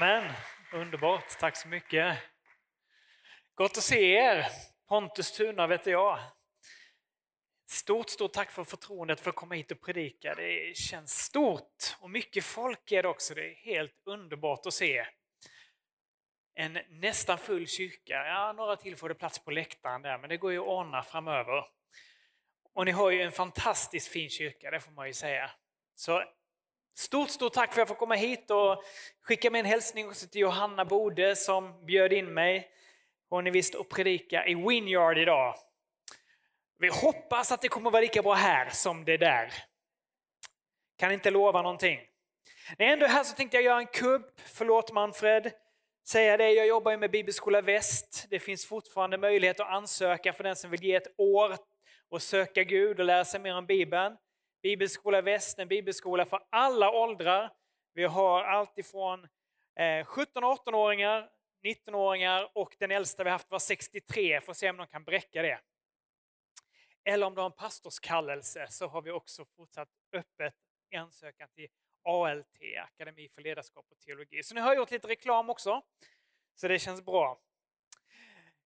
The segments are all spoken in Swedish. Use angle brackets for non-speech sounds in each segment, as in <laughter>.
Men underbart, tack så mycket. Gott att se er. Pontus Tuna heter jag. Stort, stort tack för förtroendet för att komma hit och predika. Det känns stort och mycket folk är det också. Det är helt underbart att se. En nästan full kyrka. Ja, några till får det plats på läktaren där, men det går ju att ordna framöver. Och ni har ju en fantastiskt fin kyrka, det får man ju säga. Så Stort, stort tack för att jag får komma hit och skicka med en hälsning också till Johanna Bode som bjöd in mig. Hon är visst och predika i Winyard idag. Vi hoppas att det kommer vara lika bra här som det där. Kan inte lova någonting. När jag ändå är här så tänkte jag göra en kubb. Förlåt Manfred. Säga det, jag jobbar ju med Bibelskola Väst. Det finns fortfarande möjlighet att ansöka för den som vill ge ett år och söka Gud och lära sig mer om Bibeln. Bibelskola Väst, en bibelskola för alla åldrar. Vi har allt ifrån 17 18-åringar, 19-åringar och den äldsta vi haft var 63, får se om de kan bräcka det. Eller om du har en pastorskallelse så har vi också fortsatt öppet ansökan till ALT, Akademi för ledarskap och teologi. Så nu har jag gjort lite reklam också, så det känns bra.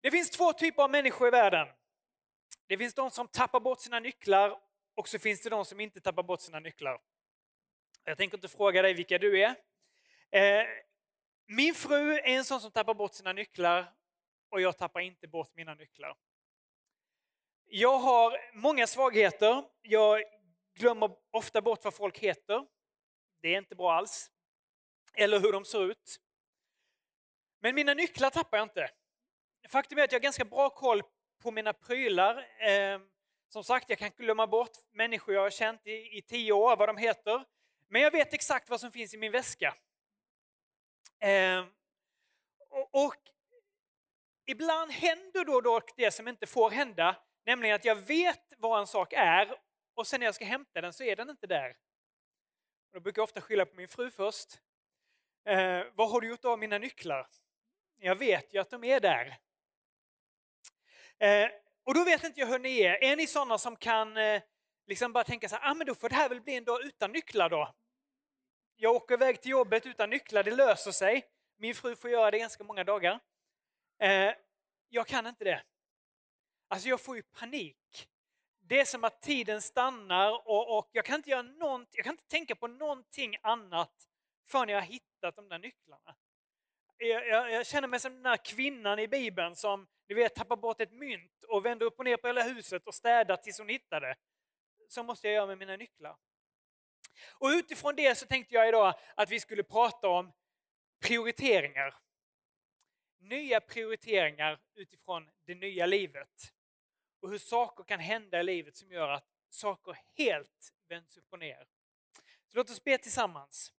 Det finns två typer av människor i världen. Det finns de som tappar bort sina nycklar och så finns det de som inte tappar bort sina nycklar. Jag tänker inte fråga dig vilka du är. Eh, min fru är en sån som tappar bort sina nycklar och jag tappar inte bort mina nycklar. Jag har många svagheter. Jag glömmer ofta bort vad folk heter. Det är inte bra alls. Eller hur de ser ut. Men mina nycklar tappar jag inte. Faktum är att jag har ganska bra koll på mina prylar. Ehm, som sagt, jag kan glömma bort människor jag har känt i, i tio år, vad de heter. Men jag vet exakt vad som finns i min väska. Eh, och, och, ibland händer då dock det som inte får hända, nämligen att jag vet vad en sak är och sen när jag ska hämta den så är den inte där. Då brukar jag ofta skylla på min fru först. Eh, vad har du gjort av mina nycklar? Jag vet ju att de är där. Eh, och då vet inte jag hur ni är. Är ni sådana som kan eh, liksom bara tänka så här, ah, men då får det här väl bli en dag utan nycklar då. Jag åker iväg till jobbet utan nycklar, det löser sig. Min fru får göra det ganska många dagar. Eh, jag kan inte det. Alltså jag får ju panik. Det är som att tiden stannar och, och jag, kan inte göra något, jag kan inte tänka på någonting annat förrän jag har hittat de där nycklarna. Jag, jag, jag känner mig som den där kvinnan i Bibeln som ni vet, tappar bort ett mynt och vänder upp och ner på hela huset och städar tills hon hittar det. Så måste jag göra med mina nycklar. Och utifrån det så tänkte jag idag att vi skulle prata om prioriteringar. Nya prioriteringar utifrån det nya livet. Och hur saker kan hända i livet som gör att saker helt vänds upp och ner. Så låt oss be tillsammans.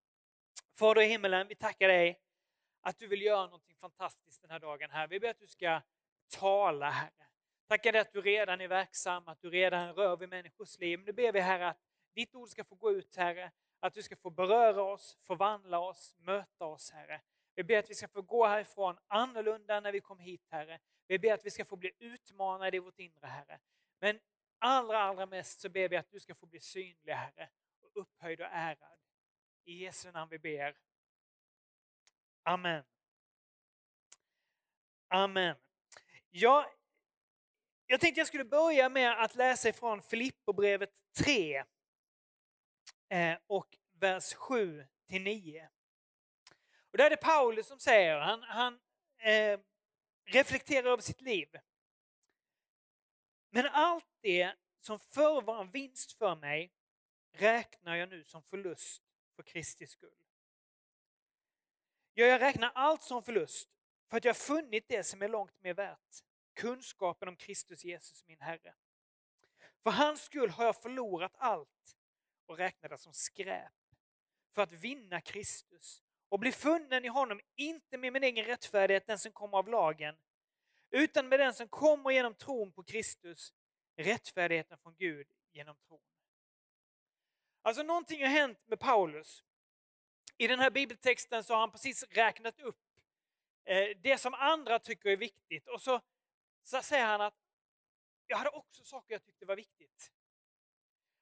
Fader i himmelen, vi tackar dig att du vill göra något fantastiskt den här dagen. här. Vi ber att du ska tala, Herre. Tackar dig att du redan är verksam, att du redan rör vid människors liv. Nu ber vi, Herre, att ditt ord ska få gå ut, Herre. Att du ska få beröra oss, förvandla oss, möta oss, Herre. Vi ber att vi ska få gå härifrån annorlunda när vi kom hit, Herre. Vi ber att vi ska få bli utmanade i vårt inre, Herre. Men allra, allra mest så ber vi att du ska få bli synlig, Herre, och upphöjd och ärad. I Jesu namn vi ber. Amen. Amen. Ja, jag tänkte jag skulle börja med att läsa ifrån Filipperbrevet 3 eh, och vers 7 till 9. Och där är det Paulus som säger, han, han eh, reflekterar över sitt liv. Men allt det som förr var en vinst för mig räknar jag nu som förlust för Kristi skull. Ja, jag räknar allt som förlust för att jag funnit det som är långt mer värt, kunskapen om Kristus Jesus min Herre. För hans skull har jag förlorat allt och räknar det som skräp för att vinna Kristus och bli funnen i honom, inte med min egen rättfärdighet, den som kommer av lagen, utan med den som kommer genom tron på Kristus, rättfärdigheten från Gud genom tron. Alltså någonting har hänt med Paulus. I den här bibeltexten så har han precis räknat upp eh, det som andra tycker är viktigt. Och så, så säger han att jag hade också saker jag tyckte var viktigt.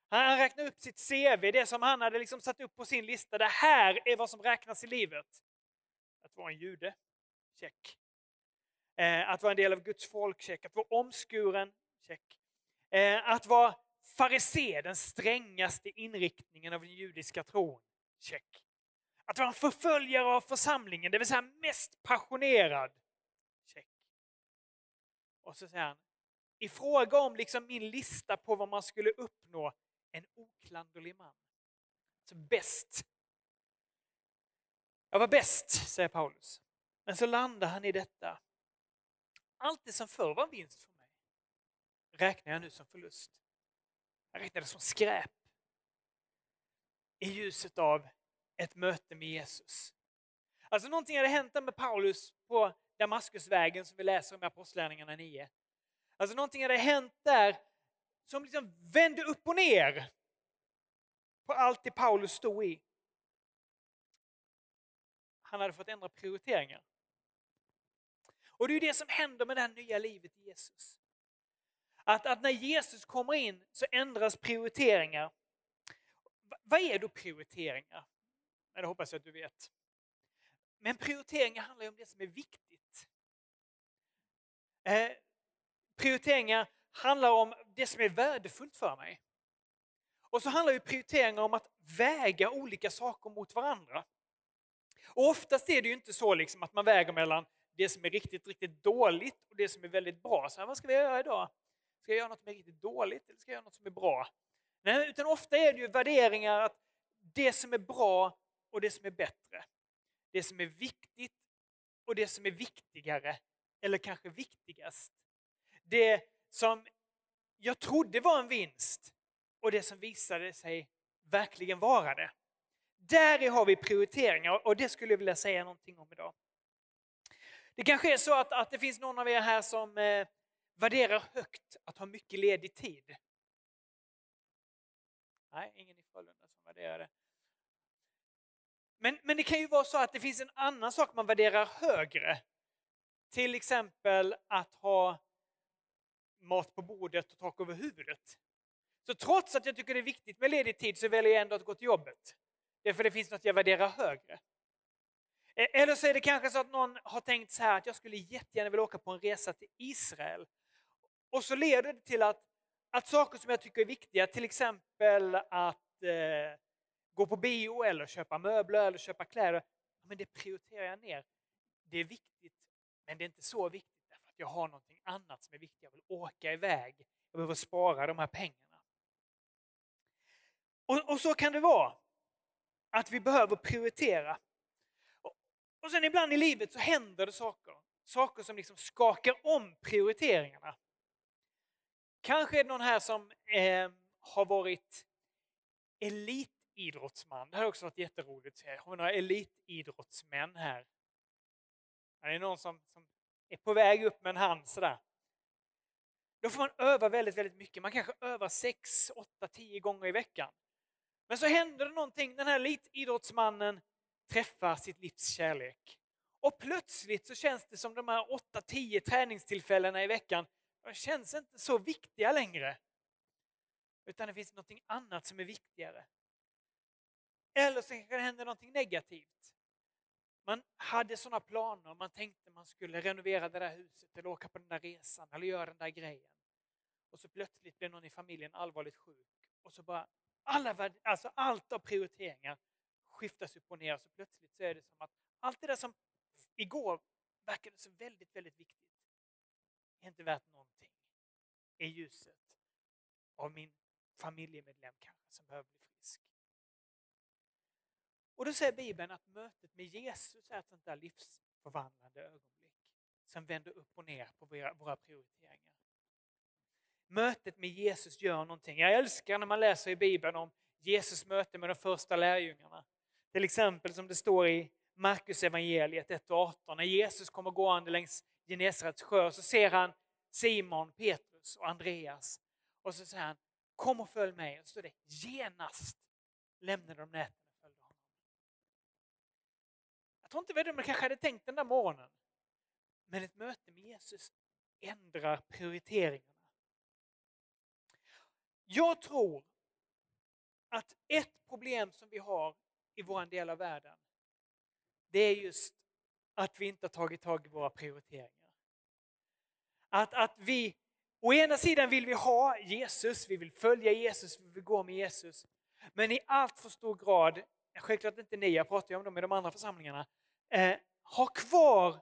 Han räknar upp sitt CV, det som han hade liksom satt upp på sin lista. Det här är vad som räknas i livet. Att vara en jude? Check. Eh, att vara en del av Guds folk? Check. Att vara omskuren? Check. Eh, att vara farisé, den strängaste inriktningen av den judiska tron? Check. Att vara en förföljare av församlingen, det vill säga mest passionerad? Check. Och så säger han, i fråga om liksom min lista på vad man skulle uppnå, en oklanderlig man. Så bäst. Jag var bäst, säger Paulus. Men så landar han i detta. Allt det som förr var en vinst för mig räknar jag nu som förlust. Jag räknar det som skräp i ljuset av ett möte med Jesus. Alltså någonting hade hänt med Paulus på Damaskusvägen som vi läser om i Apostlagärningarna 9. Alltså någonting hade hänt där som liksom vände upp och ner på allt det Paulus stod i. Han hade fått ändra prioriteringar. Och det är det som händer med det här nya livet i Jesus. Att, att när Jesus kommer in så ändras prioriteringar. Vad är då prioriteringar? Det hoppas jag att du vet. Men prioriteringar handlar ju om det som är viktigt. Eh, prioriteringar handlar om det som är värdefullt för mig. Och så handlar ju prioriteringar om att väga olika saker mot varandra. Och oftast är det ju inte så liksom att man väger mellan det som är riktigt, riktigt dåligt och det som är väldigt bra. Så här, vad ska vi göra idag? Ska jag göra något som är riktigt dåligt eller ska jag göra något som är bra? Nej, utan ofta är det ju värderingar att det som är bra och det som är bättre. Det som är viktigt och det som är viktigare, eller kanske viktigast. Det som jag trodde var en vinst och det som visade sig verkligen vara det. Där har vi prioriteringar och det skulle jag vilja säga någonting om idag. Det kanske är så att, att det finns någon av er här som eh, värderar högt att ha mycket ledig tid. Nej, ingen i Frölunda som värderar det. Men, men det kan ju vara så att det finns en annan sak man värderar högre. Till exempel att ha mat på bordet och tak över huvudet. Så trots att jag tycker det är viktigt med ledig tid så väljer jag ändå att gå till jobbet. Därför det finns något jag värderar högre. E, eller så är det kanske så att någon har tänkt så här att jag skulle jättegärna vilja åka på en resa till Israel. Och så leder det till att, att saker som jag tycker är viktiga, till exempel att eh, gå på bio eller köpa möbler eller köpa kläder, men det prioriterar jag ner. Det är viktigt, men det är inte så viktigt därför att jag har någonting annat som är viktigt. Jag vill åka iväg, jag behöver spara de här pengarna. Och, och så kan det vara, att vi behöver prioritera. Och, och sen ibland i livet så händer det saker, saker som liksom skakar om prioriteringarna. Kanske är det någon här som eh, har varit elit elitidrottsman. Det hade också varit jätteroligt att se. Har vi några elitidrottsmän här? Är det någon som, som är på väg upp med en hand sådär? Då får man öva väldigt, väldigt mycket. Man kanske övar 6, 8, 10 gånger i veckan. Men så händer det någonting. Den här elitidrottsmannen träffar sitt livs kärlek. Och plötsligt så känns det som de här 8-10 träningstillfällena i veckan, de känns inte så viktiga längre. Utan det finns något annat som är viktigare. Eller så kanske det händer någonting negativt. Man hade sådana planer, man tänkte man skulle renovera det där huset eller åka på den där resan eller göra den där grejen. Och så plötsligt blev någon i familjen allvarligt sjuk och så bara alla, alltså allt av prioriteringar skiftas upp och ner så plötsligt så är det som att allt det där som igår verkade så väldigt, väldigt viktigt är inte värt någonting i ljuset av min familjemedlem kanske som behöver bli frisk. Och då säger Bibeln att mötet med Jesus är ett sånt där livsförvandlande ögonblick som vänder upp och ner på våra, våra prioriteringar. Mötet med Jesus gör någonting. Jag älskar när man läser i Bibeln om Jesus möte med de första lärjungarna. Till exempel som det står i Markus evangeliet 1-18. När Jesus kommer gående längs Genesarets sjö så ser han Simon, Petrus och Andreas. Och så säger han, kom och följ mig. Och så står det, genast lämnade de nätet jag tror inte de kanske hade tänkt den där morgonen. Men ett möte med Jesus ändrar prioriteringarna. Jag tror att ett problem som vi har i vår del av världen, det är just att vi inte har tagit tag i våra prioriteringar. Att, att vi, å ena sidan vill vi ha Jesus, vi vill följa Jesus, vi vill gå med Jesus. Men i allt för stor grad, självklart inte ni, jag pratar ju om dem i de andra församlingarna, eh, har kvar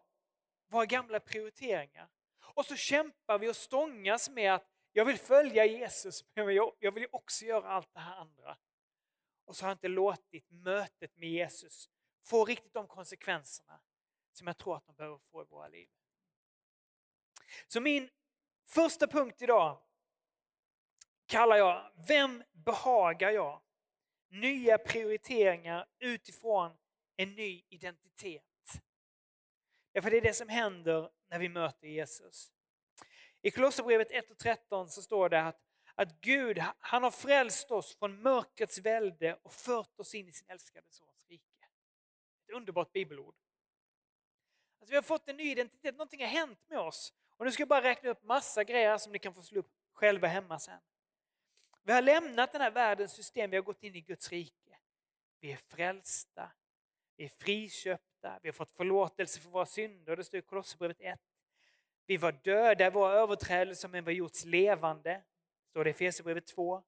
våra gamla prioriteringar. Och så kämpar vi och stångas med att jag vill följa Jesus, <laughs> men jag vill också göra allt det här andra. Och så har jag inte låtit mötet med Jesus få riktigt de konsekvenserna som jag tror att de behöver få i våra liv. Så min första punkt idag kallar jag Vem behagar jag? Nya prioriteringar utifrån en ny identitet. Därför det är det som händer när vi möter Jesus. I Kolosserbrevet 1 och 13 så står det att, att Gud han har frälst oss från mörkrets välde och fört oss in i sin älskade sons rike. Ett underbart bibelord. Alltså vi har fått en ny identitet, någonting har hänt med oss. Och nu ska jag bara räkna upp massa grejer som ni kan få slå upp själva hemma sen. Vi har lämnat den här världens system, vi har gått in i Guds rike. Vi är frälsta, vi är friköpta, vi har fått förlåtelse för våra synder, det står i Kolosserbrevet 1. Vi var döda i våra överträdelser men vi har gjorts levande, står det i Efesierbrevet 2.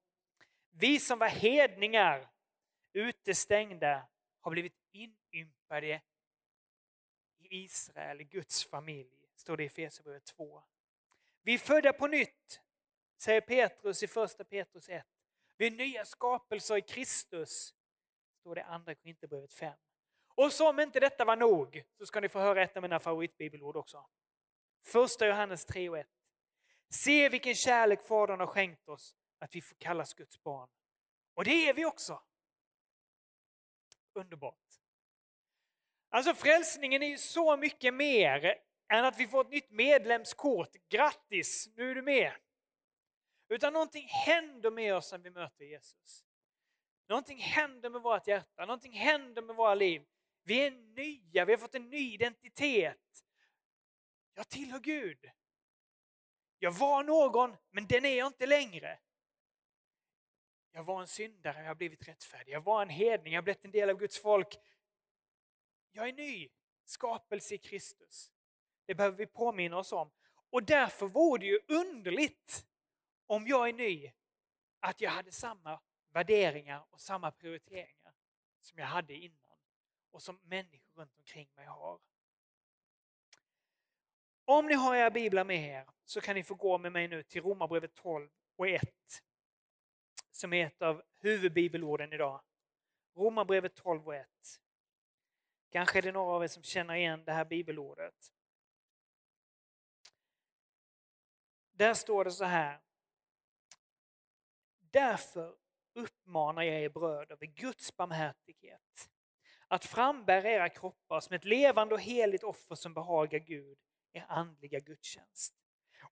Vi som var hedningar, utestängda, har blivit inympade i Israel, i Guds familj, står det i Efesierbrevet 2. Vi är födda på nytt, säger Petrus i första Petrus 1. Vi är nya skapelser i Kristus, står det i andra Korinthierbrevet 5. Och som inte detta var nog så ska ni få höra ett av mina favoritbibelord också. Första Johannes 3 och 1. Se vilken kärlek Fadern har skänkt oss att vi får kallas Guds barn. Och det är vi också. Underbart. Alltså frälsningen är ju så mycket mer än att vi får ett nytt medlemskort. Grattis, nu är du med. Utan någonting händer med oss när vi möter Jesus. Någonting händer med vårt hjärta, någonting händer med våra liv. Vi är nya, vi har fått en ny identitet. Jag tillhör Gud. Jag var någon, men den är jag inte längre. Jag var en syndare, jag har blivit rättfärdig. Jag var en hedning, jag har blivit en del av Guds folk. Jag är ny, skapelse i Kristus. Det behöver vi påminna oss om. Och därför vore det ju underligt om jag är ny, att jag hade samma värderingar och samma prioriteringar som jag hade innan och som människor runt omkring mig har. Om ni har era biblar med er så kan ni få gå med mig nu till Romarbrevet 12 och 1 som är ett av huvudbibelorden idag. Romarbrevet 12 och 1. Kanske är det några av er som känner igen det här bibelordet. Där står det så här. Därför uppmanar jag er bröder vid Guds barmhärtighet att frambära era kroppar som ett levande och heligt offer som behagar Gud, er andliga gudstjänst.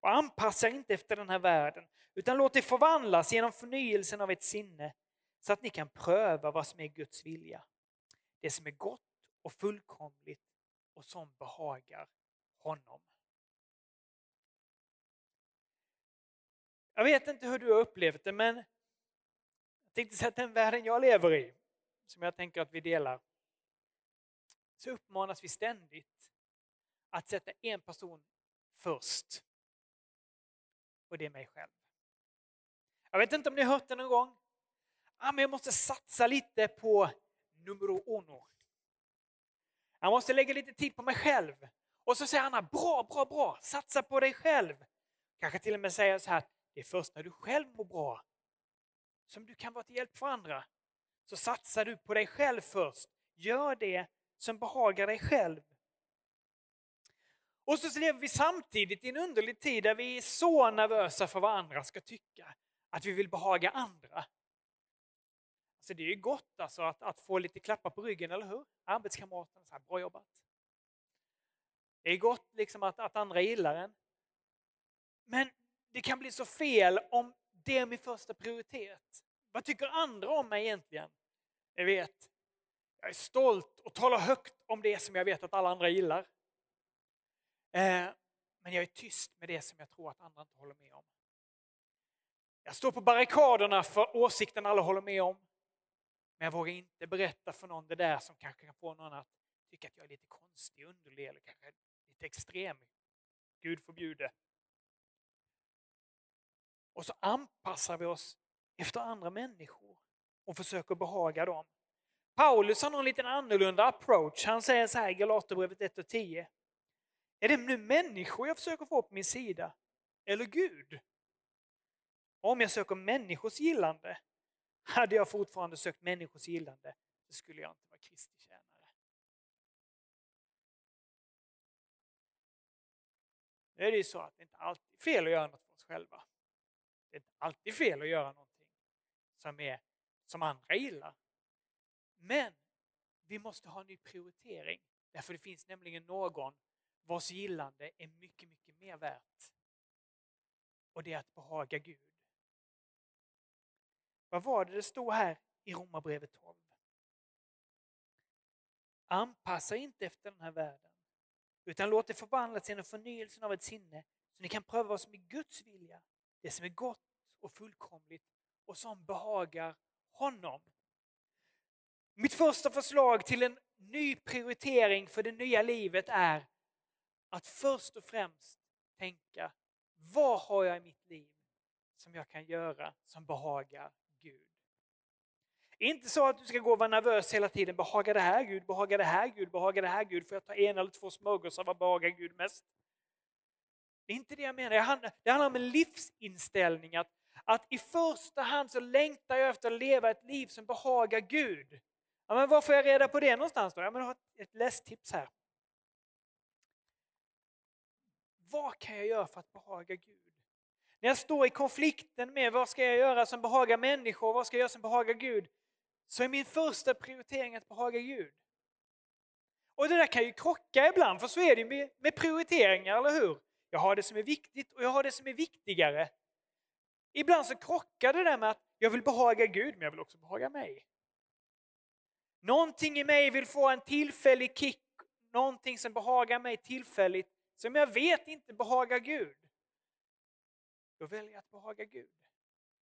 Och anpassa er inte efter den här världen, utan låt er förvandlas genom förnyelsen av ert sinne så att ni kan pröva vad som är Guds vilja. Det som är gott och fullkomligt och som behagar honom. Jag vet inte hur du har upplevt det, men jag tänkte säga att den världen jag lever i, som jag tänker att vi delar, så uppmanas vi ständigt att sätta en person först. Och det är mig själv. Jag vet inte om ni har hört det någon gång. Ah, men jag måste satsa lite på numero uno. Jag måste lägga lite tid på mig själv. Och så säger Anna, bra, bra, bra, satsa på dig själv. Kanske till och med säger så här, det är först när du själv mår bra som du kan vara till hjälp för andra. Så satsar du på dig själv först. Gör det som behagar dig själv. Och så lever vi samtidigt i en underlig tid där vi är så nervösa för vad andra ska tycka. Att vi vill behaga andra. Så det är ju gott alltså att, att få lite klappar på ryggen, eller hur? Arbetskamraterna, så här, bra jobbat. Det är gott liksom att, att andra gillar en. Men det kan bli så fel om det är min första prioritet. Vad tycker andra om mig egentligen? Jag vet, jag är stolt och talar högt om det som jag vet att alla andra gillar. Eh, men jag är tyst med det som jag tror att andra inte håller med om. Jag står på barrikaderna för åsikten alla håller med om. Men jag vågar inte berätta för någon det där som kanske kan få någon att tycka att jag är lite konstig, underlig eller kanske lite extrem. Gud förbjude. Och så anpassar vi oss efter andra människor och försöker behaga dem. Paulus har en liten annorlunda approach. Han säger så här i Galaterbrevet 1 och 10. Är det nu människor jag försöker få på min sida? Eller Gud? Om jag söker människors gillande, hade jag fortfarande sökt människors gillande, så skulle jag inte vara Kristi tjänare. Nu är det ju så att det inte alltid är fel att göra något för oss själva. Det är inte alltid fel att göra någonting som, är, som andra gillar. Men vi måste ha en ny prioritering. Därför det finns nämligen någon vars gillande är mycket, mycket mer värt. Och det är att behaga Gud. Vad var det det stod här i Romarbrevet 12? Anpassa inte efter den här världen, utan låt det förvandlas genom förnyelsen av ett sinne så ni kan pröva vad som är Guds vilja, det som är gott och fullkomligt och som behagar honom. Mitt första förslag till en ny prioritering för det nya livet är att först och främst tänka, vad har jag i mitt liv som jag kan göra som behagar Gud? Inte så att du ska gå och vara nervös hela tiden, Behagar det här Gud, Behagar det här Gud, Behagar det här Gud, får jag ta en eller två smörgåsar, vad behagar Gud mest? Det är inte det jag menar, det handlar om en livsinställning, att, att i första hand så längtar jag efter att leva ett liv som behagar Gud. Ja, men var får jag reda på det någonstans då? Ja, men jag har ett lästips här. Vad kan jag göra för att behaga Gud? När jag står i konflikten med vad ska jag göra som behagar människor, vad ska jag göra som behagar Gud? Så är min första prioritering att behaga Gud. Och det där kan ju krocka ibland, för så är det med, med prioriteringar, eller hur? Jag har det som är viktigt och jag har det som är viktigare. Ibland så krockar det där med att jag vill behaga Gud, men jag vill också behaga mig. Någonting i mig vill få en tillfällig kick, någonting som behagar mig tillfälligt, som jag vet inte behagar Gud. Då väljer jag att behaga Gud.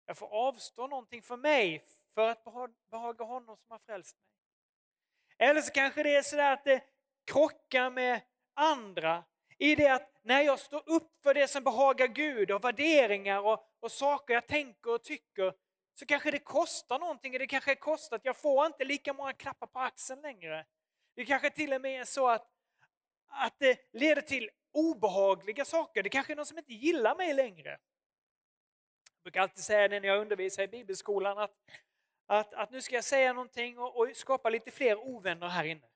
Jag får avstå någonting för mig för att behaga honom som har frälst mig. Eller så kanske det är sådär att det krockar med andra i det att när jag står upp för det som behagar Gud och värderingar och, och saker jag tänker och tycker så kanske det kostar någonting. Det kanske kostar att jag får inte lika många klappar på axeln längre. Det kanske till och med är så att, att det leder till obehagliga saker. Det kanske är någon som inte gillar mig längre. Jag brukar alltid säga det när jag undervisar i bibelskolan att, att, att nu ska jag säga någonting och, och skapa lite fler ovänner här inne.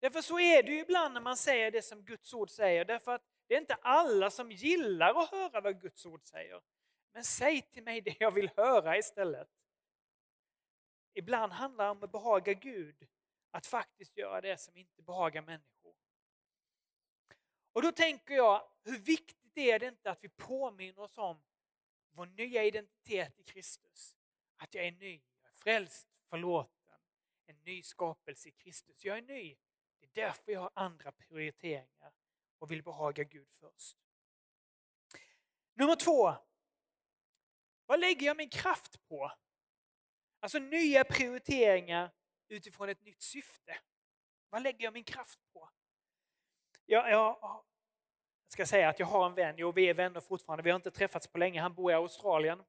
Därför så är det ju ibland när man säger det som Guds ord säger, därför att det är inte alla som gillar att höra vad Guds ord säger. Men säg till mig det jag vill höra istället. Ibland handlar det om att behaga Gud, att faktiskt göra det som inte behagar människor. Och då tänker jag, hur viktigt är det inte att vi påminner oss om vår nya identitet i Kristus? Att jag är ny, jag är frälst, förlåten, en ny skapelse i Kristus. Jag är ny. Det är därför jag har andra prioriteringar och vill behaga Gud först. Nummer två, vad lägger jag min kraft på? Alltså nya prioriteringar utifrån ett nytt syfte. Vad lägger jag min kraft på? Jag, jag, jag ska säga att jag har en vän, jo vi är vänner fortfarande, vi har inte träffats på länge, han bor i Australien.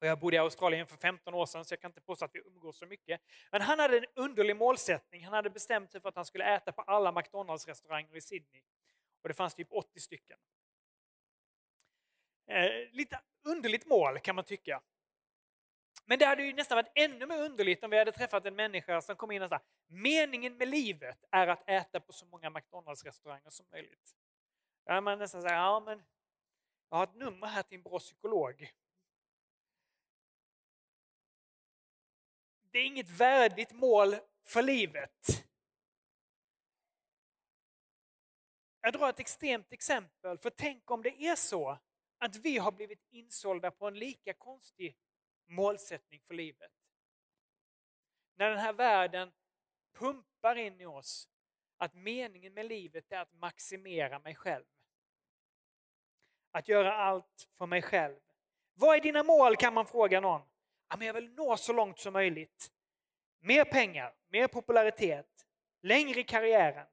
Och jag bodde i Australien för 15 år sedan så jag kan inte påstå att vi umgås så mycket. Men han hade en underlig målsättning, han hade bestämt sig för att han skulle äta på alla McDonalds-restauranger i Sydney. Och det fanns typ 80 stycken. Eh, lite underligt mål kan man tycka. Men det hade ju nästan varit ännu mer underligt om vi hade träffat en människa som kom in och sa meningen med livet är att äta på så många McDonalds-restauranger som möjligt. Då hade man nästan sagt ja men jag har ett nummer här till en bra psykolog. Det är inget värdigt mål för livet. Jag drar ett extremt exempel, för tänk om det är så att vi har blivit insålda på en lika konstig målsättning för livet. När den här världen pumpar in i oss att meningen med livet är att maximera mig själv. Att göra allt för mig själv. Vad är dina mål kan man fråga någon. Ja, men jag vill nå så långt som möjligt. Mer pengar, mer popularitet, längre i karriären.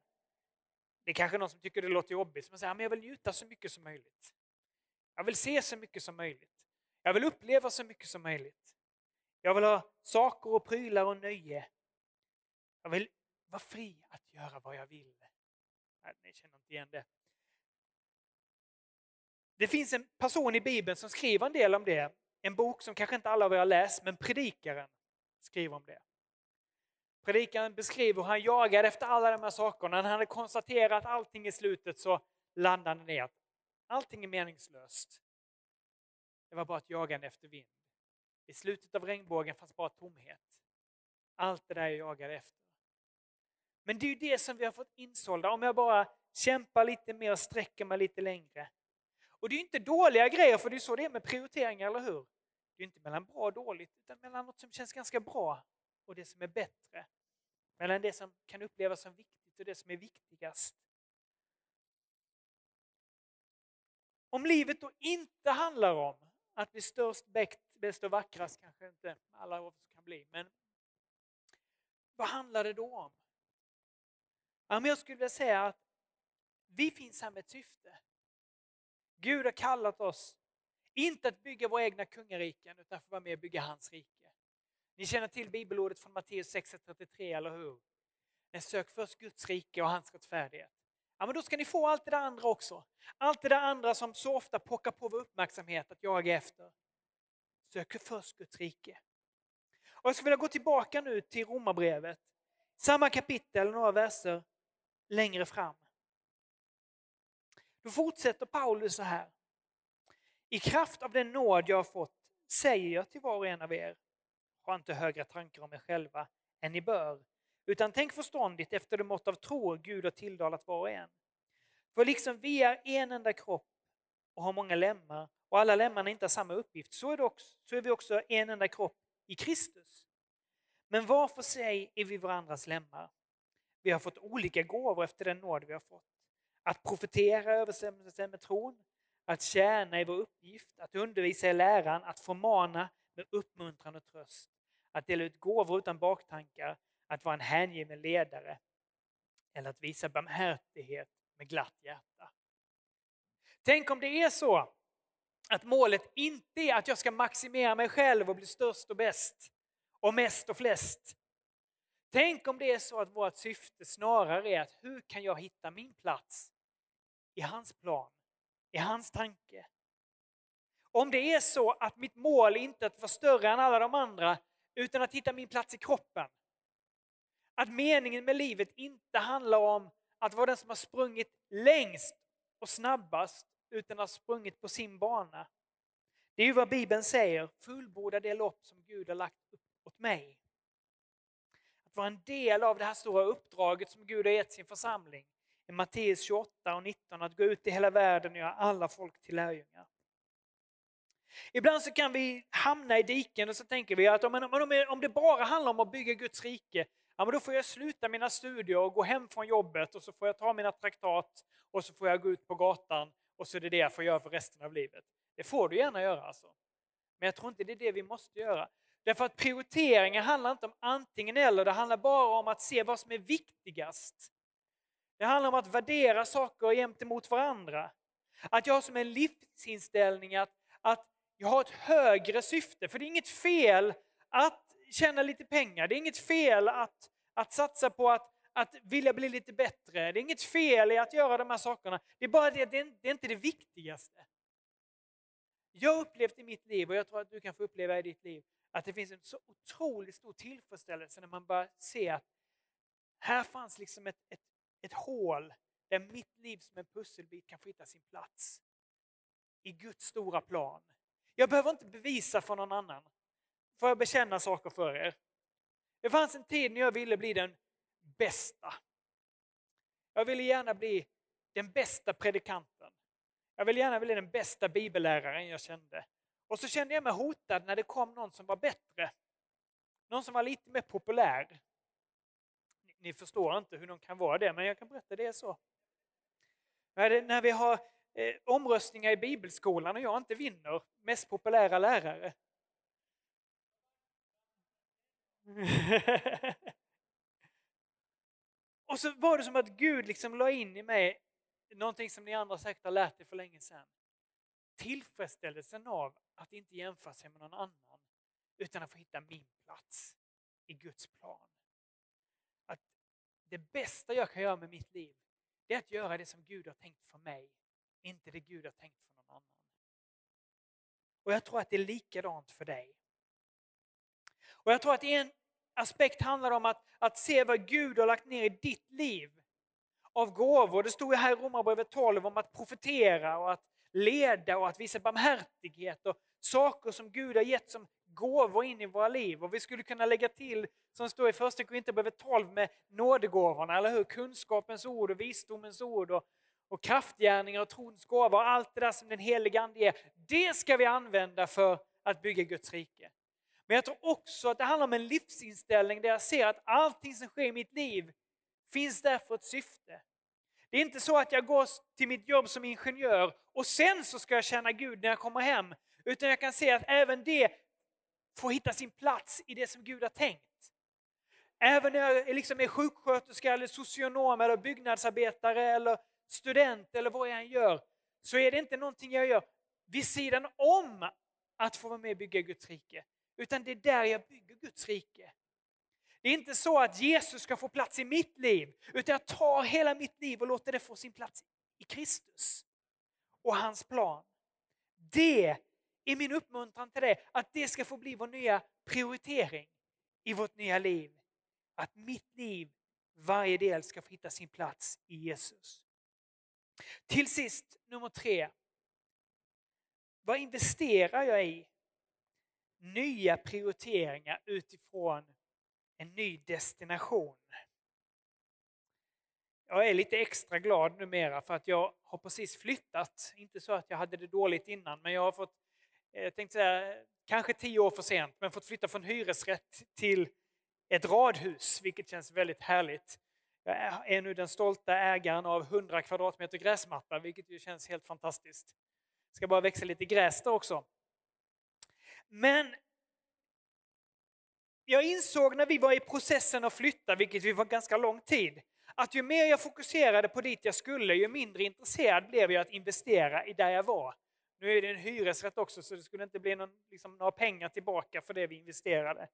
Det är kanske någon som tycker det låter jobbigt, som säger att jag vill njuta så mycket som möjligt. Jag vill se så mycket som möjligt. Jag vill uppleva så mycket som möjligt. Jag vill ha saker och prylar och nöje. Jag vill vara fri att göra vad jag vill. Nej, ni känner inte igen det. Det finns en person i Bibeln som skriver en del om det. En bok som kanske inte alla av er har läst, men Predikaren skriver om det. Predikaren beskriver hur han jagade efter alla de här sakerna. När han hade konstaterat allting i slutet så landade han i att allting är meningslöst. Det var bara ett jagande efter vind. I slutet av regnbågen fanns bara tomhet. Allt det där jag jagade efter. Men det är ju det som vi har fått insålda. Om jag bara kämpar lite mer och sträcker mig lite längre. Och det är ju inte dåliga grejer, för det är så det är med prioriteringar, eller hur? Det är inte mellan bra och dåligt, utan mellan något som känns ganska bra och det som är bättre. Mellan det som kan upplevas som viktigt och det som är viktigast. Om livet då inte handlar om att bli störst, bäst och vackrast, kanske inte alla av oss kan bli, men vad handlar det då om? Ja, men jag skulle vilja säga att vi finns här med ett syfte. Gud har kallat oss, inte att bygga våra egna kungariken, utan för att vara med och bygga hans rike. Ni känner till bibelordet från Matteus 6.33, eller hur? Men sök först Guds rike och hans rättfärdighet. Ja, men då ska ni få allt det där andra också. Allt det där andra som så ofta pockar på vår uppmärksamhet att jaga efter. Sök först Guds rike. Och jag skulle vilja gå tillbaka nu till Romarbrevet. Samma kapitel, några verser längre fram. Då fortsätter Paulus så här. I kraft av den nåd jag har fått säger jag till var och en av er, ha inte högre tankar om er själva än ni bör, utan tänk förståndigt efter det mått av tro Gud har tilldalat var och en. För liksom vi är en enda kropp och har många lemmar och alla lemmarna inte har samma uppgift, så är, också, så är vi också en enda kropp i Kristus. Men var för sig är vi varandras lemmar. Vi har fått olika gåvor efter den nåd vi har fått. Att profetera överensstämmer med tron, att tjäna i vår uppgift, att undervisa i läran, att förmana med uppmuntran och tröst, att dela ut gåvor utan baktankar, att vara en hängiven ledare eller att visa barmhärtighet med glatt hjärta. Tänk om det är så att målet inte är att jag ska maximera mig själv och bli störst och bäst och mest och flest. Tänk om det är så att vårt syfte snarare är att hur kan jag hitta min plats i hans plan, i hans tanke? Om det är så att mitt mål inte är att vara större än alla de andra utan att hitta min plats i kroppen. Att meningen med livet inte handlar om att vara den som har sprungit längst och snabbast utan har sprungit på sin bana. Det är ju vad Bibeln säger, fullborda det lopp som Gud har lagt upp åt mig. Att vara en del av det här stora uppdraget som Gud har gett sin församling. I Matteus 28 och 19, att gå ut i hela världen och göra alla folk till lärjungar. Ibland så kan vi hamna i diken och så tänker vi att om, det bara handlar om att bygga Guds rike, ja, men då får jag sluta mina studier och gå hem från jobbet och så får jag ta mina traktat och så får jag gå ut på gatan och så är det det jag får göra för resten av livet. Det får du gärna göra alltså. Men jag tror inte det är det vi måste göra. Därför att prioriteringar handlar inte om antingen eller, det handlar bara om att se vad som är viktigast. Det handlar om att värdera saker gentemot varandra. Att jag har som en livsinställning att, att jag har ett högre syfte. För det är inget fel att tjäna lite pengar, det är inget fel att, att satsa på att, att vilja bli lite bättre. Det är inget fel i att göra de här sakerna. Det är bara det, det är, det är inte det viktigaste. Jag har upplevt i mitt liv, och jag tror att du kan få uppleva i ditt liv, att det finns en så otroligt stor tillfredsställelse när man bara ser att här fanns liksom ett, ett, ett hål där mitt liv som en pusselbit kan få hitta sin plats. I Guds stora plan. Jag behöver inte bevisa för någon annan. Får jag bekänna saker för er? Det fanns en tid när jag ville bli den bästa. Jag ville gärna bli den bästa predikanten. Jag ville gärna bli den bästa bibelläraren jag kände. Och så kände jag mig hotad när det kom någon som var bättre. Någon som var lite mer populär. Ni, ni förstår inte hur de kan vara det, men jag kan berätta det är så. När vi har eh, omröstningar i bibelskolan och jag inte vinner mest populära lärare. <laughs> Och så var det som att Gud liksom la in i mig någonting som ni andra säkert har lärt er för länge sedan. Tillfredsställelsen av att inte jämföra sig med någon annan utan att få hitta min plats i Guds plan. Att det bästa jag kan göra med mitt liv det är att göra det som Gud har tänkt för mig, inte det Gud har tänkt för någon annan. Och jag tror att det är likadant för dig. Och jag tror att en aspekt handlar om att, att se vad Gud har lagt ner i ditt liv av gåvor. Det stod ju här i Romarbrevet 12 om att profetera och att leda och att visa barmhärtighet och saker som Gud har gett som gåvor in i våra liv. Och vi skulle kunna lägga till, som står i första Korinthierbrevet 12 med nådegåvorna, eller hur? Kunskapens ord och visdomens ord och, och kraftgärningar och trons gåva och allt det där som den helige Ande ger. Det ska vi använda för att bygga Guds rike. Men jag tror också att det handlar om en livsinställning där jag ser att allting som sker i mitt liv finns där för ett syfte. Det är inte så att jag går till mitt jobb som ingenjör och sen så ska jag känna Gud när jag kommer hem. Utan jag kan se att även det får hitta sin plats i det som Gud har tänkt. Även när jag liksom är sjuksköterska, eller socionom, eller byggnadsarbetare eller student eller vad jag än gör, så är det inte någonting jag gör vid sidan om att få vara med och bygga Guds rike. Utan det är där jag bygger Guds rike. Det är inte så att Jesus ska få plats i mitt liv, utan jag tar hela mitt liv och låter det få sin plats i Kristus och hans plan. Det är min uppmuntran till dig, att det ska få bli vår nya prioritering i vårt nya liv. Att mitt liv, varje del, ska få hitta sin plats i Jesus. Till sist, nummer tre. Vad investerar jag i? Nya prioriteringar utifrån en ny destination. Jag är lite extra glad numera för att jag har precis flyttat. Inte så att jag hade det dåligt innan, men jag har fått, eh, jag tänkte säga, kanske tio år för sent, men fått flytta från hyresrätt till ett radhus, vilket känns väldigt härligt. Jag är nu den stolta ägaren av 100 kvadratmeter gräsmatta, vilket ju känns helt fantastiskt. Jag ska bara växa lite gräs där också. Men jag insåg när vi var i processen att flytta, vilket vi var ganska lång tid, att ju mer jag fokuserade på dit jag skulle, ju mindre intresserad blev jag att investera i där jag var. Nu är det en hyresrätt också, så det skulle inte bli någon, liksom, några pengar tillbaka för det vi investerade.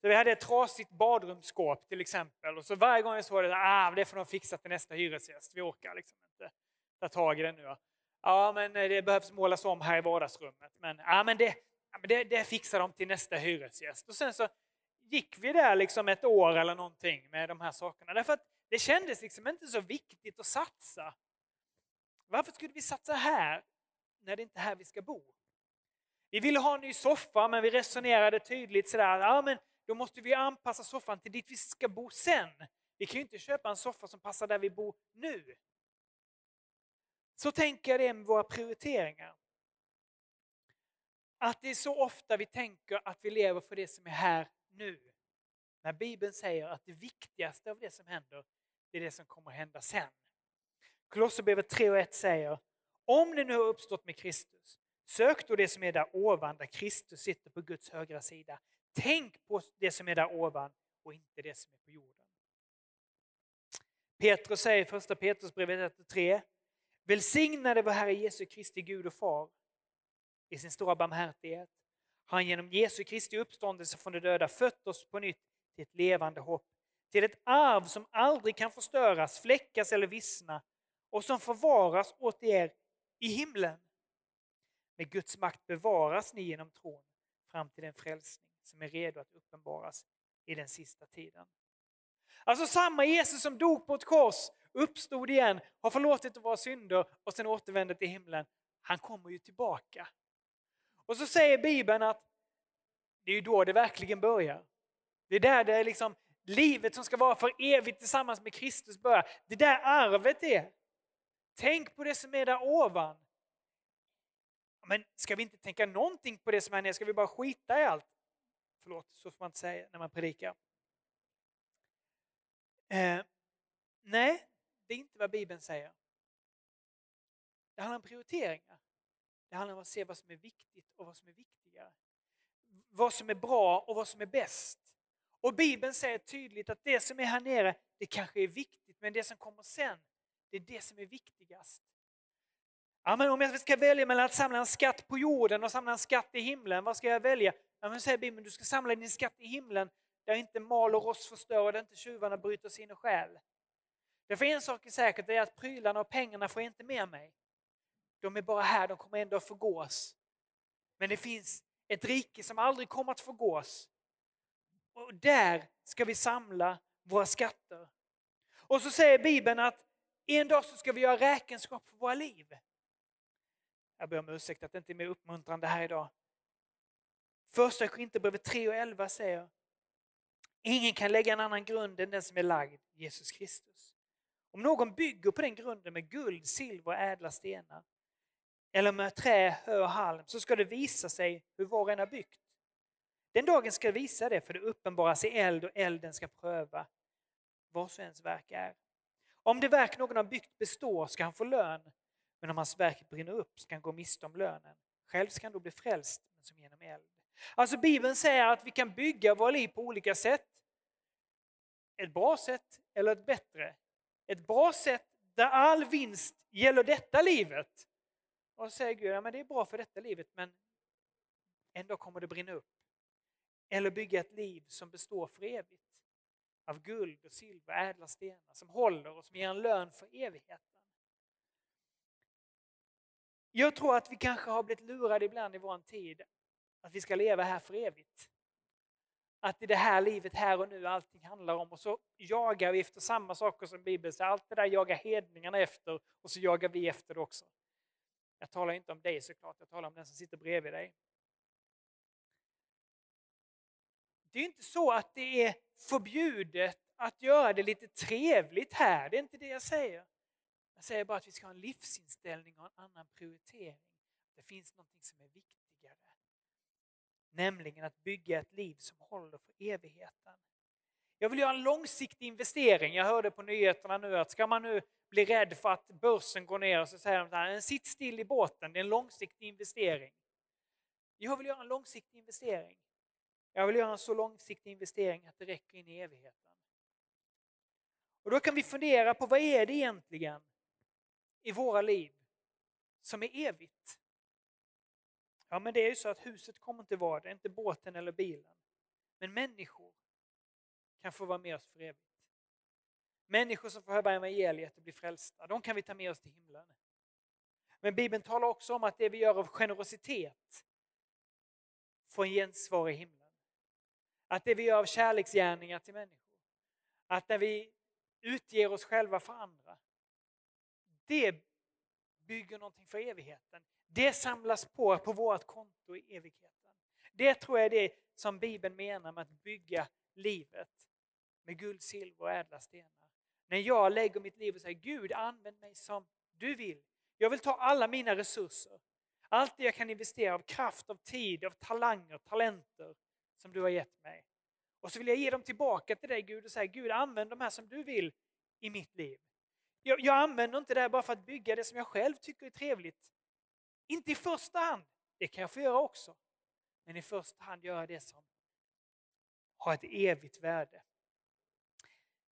Så vi hade ett trasigt badrumsskåp till exempel, och så varje gång jag såg det, ah, det får de fixa till nästa hyresgäst, vi orkar liksom inte ta tag i det nu. Ja, men eh, det behövs målas om här i vardagsrummet, men, ja, men det, ah, det, det fixar de till nästa hyresgäst. Och sen så gick vi där liksom ett år eller någonting med de här sakerna. Därför att det kändes liksom inte så viktigt att satsa. Varför skulle vi satsa här när det inte är här vi ska bo? Vi ville ha en ny soffa men vi resonerade tydligt sådär, ja men då måste vi anpassa soffan till dit vi ska bo sen. Vi kan ju inte köpa en soffa som passar där vi bor nu. Så tänker jag det med våra prioriteringar. Att det är så ofta vi tänker att vi lever för det som är här nu. När Bibeln säger att det viktigaste av det som händer, det är det som kommer att hända sen. Kolosserbrevet 3 och 1 säger, om ni nu har uppstått med Kristus, sök då det som är där ovan, där Kristus sitter på Guds högra sida. Tänk på det som är där ovan och inte det som är på jorden. Petrus säger i första Petrusbrevet 1-3 välsignade vår Herre Jesu Kristi Gud och Far i sin stora barmhärtighet har han genom Jesu Kristi uppståndelse från de döda fött oss på nytt till ett levande hopp, till ett arv som aldrig kan förstöras, fläckas eller vissna och som förvaras åt er i himlen. Med Guds makt bevaras ni genom tron fram till den frälsning som är redo att uppenbaras i den sista tiden. Alltså samma Jesus som dog på ett kors, uppstod igen, har förlåtit våra synder och sen återvände till himlen. Han kommer ju tillbaka. Och så säger Bibeln att det är då det verkligen börjar. Det är där det är liksom livet som ska vara för evigt tillsammans med Kristus börjar. Det är där arvet är. Tänk på det som är där ovan. Men ska vi inte tänka någonting på det som är nere? Ska vi bara skita i allt? Förlåt, så får man inte säga när man predikar. Eh, nej, det är inte vad Bibeln säger. Det handlar om prioriteringar. Det handlar om att se vad som är viktigt och vad som är viktigare. Vad som är bra och vad som är bäst. Och Bibeln säger tydligt att det som är här nere, det kanske är viktigt, men det som kommer sen, det är det som är viktigast. Ja, men om jag ska välja mellan att samla en skatt på jorden och samla en skatt i himlen, vad ska jag välja? Ja, men säger Bibeln, du ska samla din skatt i himlen där inte mal och rost förstör och där inte tjuvarna bryter sig in och stjäl. Därför en sak är säkert, det är att prylarna och pengarna får jag inte med mig. De är bara här, de kommer ändå att förgås. Men det finns ett rike som aldrig kommer att förgås. Och där ska vi samla våra skatter. Och så säger Bibeln att en dag så ska vi göra räkenskap för våra liv. Jag ber om ursäkt att det inte är mer uppmuntrande här idag. Första Korinthierbrevet 3 och 11 säger Ingen kan lägga en annan grund än den som är lagd, Jesus Kristus. Om någon bygger på den grunden med guld, silver och ädla stenar eller med trä, hö och halm så ska det visa sig hur var och en har byggt. Den dagen ska visa det för det uppenbaras i eld och elden ska pröva vad och ens verk är. Om det verk någon har byggt består ska han få lön men om hans verk brinner upp ska han gå miste om lönen. Själv ska han då bli frälst men som genom eld. Alltså Bibeln säger att vi kan bygga våra liv på olika sätt. Ett bra sätt eller ett bättre. Ett bra sätt där all vinst gäller detta livet. Och så säger Gud, ja, men det är bra för detta livet men ändå kommer det brinna upp. Eller bygga ett liv som består för evigt. Av guld och silver, ädla stenar som håller och som ger en lön för evigheten. Jag tror att vi kanske har blivit lurade ibland i vår tid att vi ska leva här för evigt. Att i det här livet, här och nu, allting handlar om och så jagar vi efter samma saker som Bibeln säger. Allt det där jagar hedningarna efter och så jagar vi efter det också. Jag talar inte om dig såklart, jag talar om den som sitter bredvid dig. Det är inte så att det är förbjudet att göra det lite trevligt här, det är inte det jag säger. Jag säger bara att vi ska ha en livsinställning och en annan prioritering. Det finns någonting som är viktigt. Nämligen att bygga ett liv som håller för evigheten. Jag vill göra en långsiktig investering. Jag hörde på nyheterna nu att ska man nu bli rädd för att börsen går ner så säger de här, sitt still i båten, det är en långsiktig investering. Jag vill göra en långsiktig investering. Jag vill göra en så långsiktig investering att det räcker in i evigheten. Och då kan vi fundera på vad är det egentligen i våra liv som är evigt? Ja, men det är ju så att huset kommer inte vara det, inte båten eller bilen. Men människor kan få vara med oss för evigt. Människor som får höra evangeliet och bli frälsta, de kan vi ta med oss till himlen. Men Bibeln talar också om att det vi gör av generositet får en gensvar i himlen. Att det vi gör av kärleksgärningar till människor, att när vi utger oss själva för andra, det bygger någonting för evigheten. Det samlas på på vårt konto i evigheten. Det tror jag är det som Bibeln menar med att bygga livet med guld, silver och ädla stenar. När jag lägger mitt liv och säger Gud använd mig som du vill. Jag vill ta alla mina resurser. Allt det jag kan investera av kraft, av tid, av talanger, talenter som du har gett mig. Och så vill jag ge dem tillbaka till dig Gud och säga Gud använd de här som du vill i mitt liv. Jag, jag använder inte det här bara för att bygga det som jag själv tycker är trevligt. Inte i första hand, det kan jag få göra också. Men i första hand göra det som har ett evigt värde.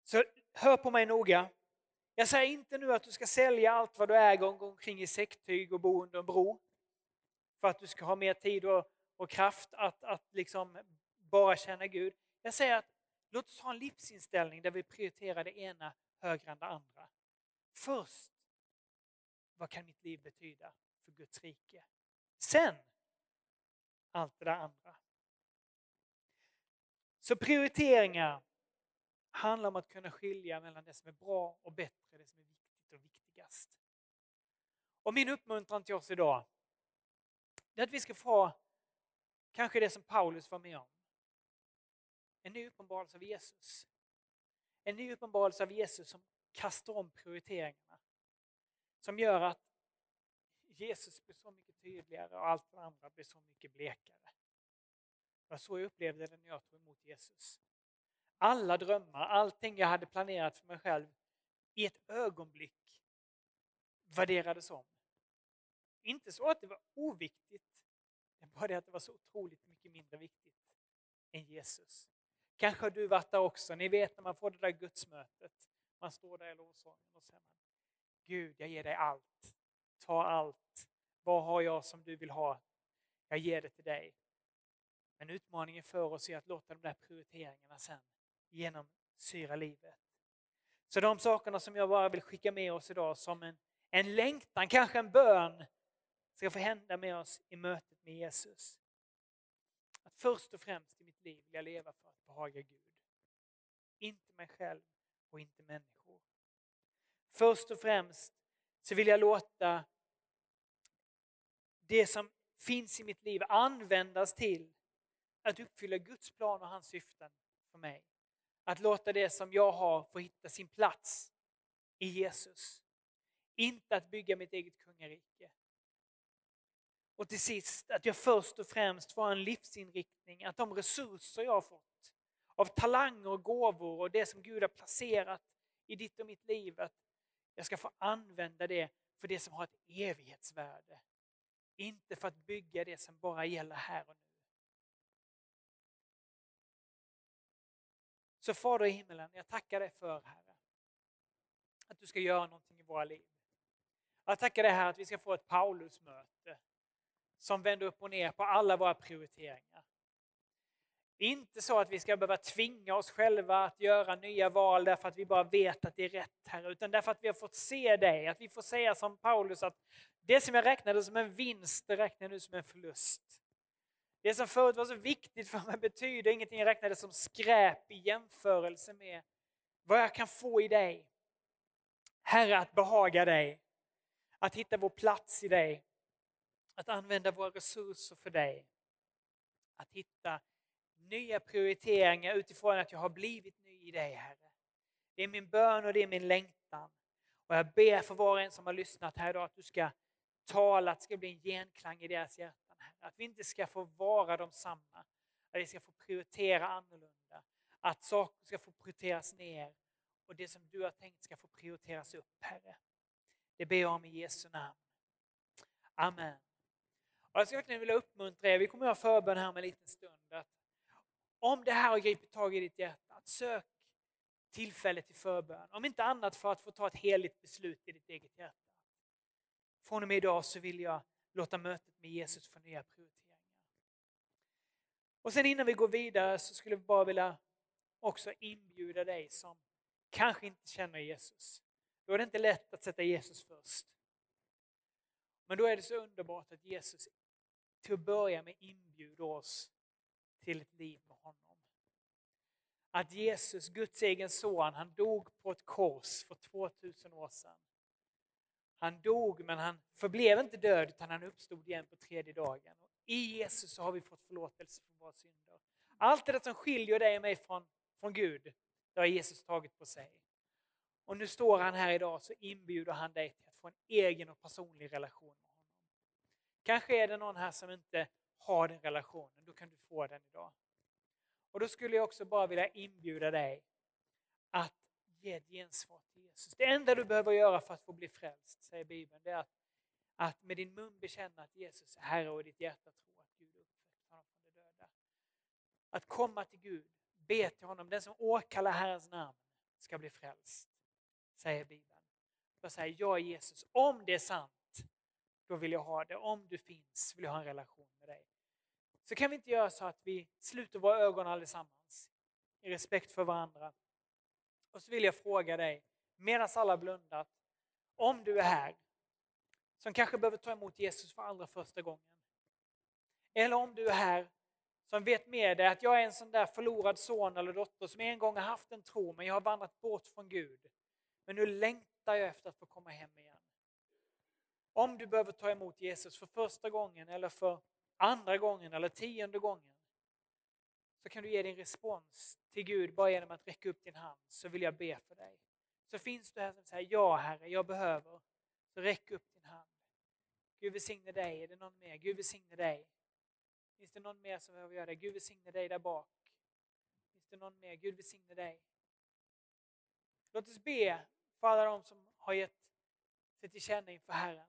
Så hör på mig noga. Jag säger inte nu att du ska sälja allt vad du äger och gå omkring i säcktyg och bo under en bro. För att du ska ha mer tid och, och kraft att, att liksom bara känna Gud. Jag säger att låt oss ha en livsinställning där vi prioriterar det ena högre än det andra. Först, vad kan mitt liv betyda för Guds rike? Sen, allt det där andra. Så prioriteringar handlar om att kunna skilja mellan det som är bra och bättre, det som är viktigt och viktigast. Och min uppmuntran till oss idag är att vi ska få kanske det som Paulus var med om. En ny uppenbarelse av Jesus. En ny uppenbarelse av Jesus som kastar om prioriteringarna. Som gör att Jesus blir så mycket tydligare och allt det andra blir så mycket blekare. Det var så jag upplevde det när jag tog emot Jesus. Alla drömmar, allting jag hade planerat för mig själv i ett ögonblick värderades om. Inte så att det var oviktigt, det var bara det att det var så otroligt mycket mindre viktigt än Jesus. Kanske har du varit där också. Ni vet när man får det där gudsmötet. Man står där i lovsången och säger man, Gud, jag ger dig allt. Ta allt. Vad har jag som du vill ha? Jag ger det till dig. Men utmaningen för oss är att låta de där prioriteringarna sen genomsyra livet. Så de sakerna som jag bara vill skicka med oss idag som en, en längtan, kanske en bön, ska få hända med oss i mötet med Jesus. Att först och främst i mitt liv vill jag leva för att behaga Gud. Inte mig själv och inte människor. Först och främst så vill jag låta det som finns i mitt liv användas till att uppfylla Guds plan och hans syften för mig. Att låta det som jag har få hitta sin plats i Jesus. Inte att bygga mitt eget kungarike. Och till sist, att jag först och främst får en livsinriktning, att de resurser jag har fått av talanger och gåvor och det som Gud har placerat i ditt och mitt liv, att jag ska få använda det för det som har ett evighetsvärde. Inte för att bygga det som bara gäller här och nu. Så Fader i himmelen, jag tackar dig för Herre, att du ska göra någonting i våra liv. Jag tackar dig här att vi ska få ett Paulusmöte som vänder upp och ner på alla våra prioriteringar. Inte så att vi ska behöva tvinga oss själva att göra nya val därför att vi bara vet att det är rätt här, utan därför att vi har fått se dig, att vi får säga som Paulus att det som jag räknade som en vinst, det räknar jag nu som en förlust. Det som förut var så viktigt för mig betyder ingenting, jag räknade som skräp i jämförelse med vad jag kan få i dig. Herre, att behaga dig, att hitta vår plats i dig, att använda våra resurser för dig, att hitta nya prioriteringar utifrån att jag har blivit ny i dig, Herre. Det är min bön och det är min längtan. Och jag ber för var och en som har lyssnat här idag att du ska tala, att det ska bli en genklang i deras hjärtan. Herre. Att vi inte ska få vara de samma, att vi ska få prioritera annorlunda, att saker ska få prioriteras ner och det som du har tänkt ska få prioriteras upp, Herre. Det ber jag om i Jesu namn. Amen. Och jag skulle verkligen vilja uppmuntra er, vi kommer att ha förbön här om en liten stund, att om det här har gripit tag i ditt hjärta, att sök tillfälle till förbön. Om inte annat för att få ta ett heligt beslut i ditt eget hjärta. Från och med idag så vill jag låta mötet med Jesus få nya prioriteringar. Och sen innan vi går vidare så skulle vi bara vilja också inbjuda dig som kanske inte känner Jesus. Då är det inte lätt att sätta Jesus först. Men då är det så underbart att Jesus till att börja med inbjuder oss till ett liv med. Att Jesus, Guds egen son, han dog på ett kors för 2000 år sedan. Han dog men han förblev inte död utan han uppstod igen på tredje dagen. Och I Jesus så har vi fått förlåtelse för våra synder. Allt det som skiljer dig och mig från, från Gud, det har Jesus tagit på sig. Och nu står han här idag så inbjuder han dig till att få en egen och personlig relation med honom. Kanske är det någon här som inte har den relationen, då kan du få den idag. Och då skulle jag också bara vilja inbjuda dig att ge ett gensvar till Jesus. Det enda du behöver göra för att få bli frälst, säger Bibeln, det är att, att med din mun bekänna att Jesus är Herre och i ditt hjärta tro att Gud uppväckte honom från de döda. Att komma till Gud, be till honom, den som åkallar Herrens namn ska bli frälst, säger Bibeln. Jag säger, jag är Jesus, om det är sant, då vill jag ha det. Om du finns vill jag ha en relation med dig. Så kan vi inte göra så att vi sluter våra ögon allesammans i respekt för varandra. Och så vill jag fråga dig, medan alla blundat, om du är här som kanske behöver ta emot Jesus för allra första gången. Eller om du är här som vet med dig att jag är en sån där förlorad son eller dotter som en gång har haft en tro men jag har vandrat bort från Gud. Men nu längtar jag efter att få komma hem igen. Om du behöver ta emot Jesus för första gången eller för andra gången eller tionde gången så kan du ge din respons till Gud bara genom att räcka upp din hand så vill jag be för dig. Så finns du här som säger ja Herre, jag behöver. Så räck upp din hand. Gud välsigne dig. Är det någon mer? Gud välsigne dig. Finns det någon mer som behöver göra det? Gud välsigne dig där bak. Finns det någon mer? Gud välsigne dig. Låt oss be för alla de som har gett sig till känna inför Herren.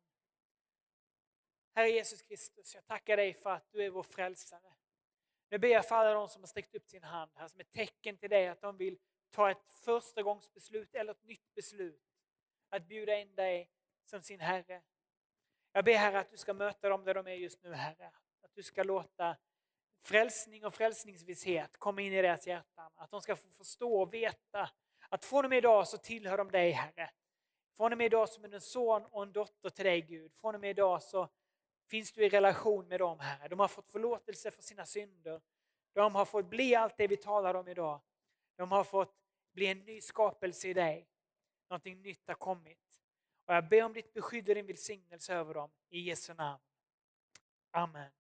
Herre Jesus Kristus, jag tackar dig för att du är vår frälsare. Nu ber jag för alla de som har sträckt upp sin hand här som ett tecken till dig att de vill ta ett förstagångsbeslut eller ett nytt beslut. Att bjuda in dig som sin Herre. Jag ber Herre att du ska möta dem där de är just nu Herre. Att du ska låta frälsning och frälsningsvisshet komma in i deras hjärtan. Att de ska få förstå och veta att från och med idag så tillhör de dig Herre. Från och med idag som en son och en dotter till dig Gud. Från och med idag så finns du i relation med dem Herre. De har fått förlåtelse för sina synder. De har fått bli allt det vi talar om idag. De har fått bli en ny skapelse i dig. Någonting nytt har kommit. Och jag ber om ditt beskydd och din välsignelse över dem. I Jesu namn. Amen.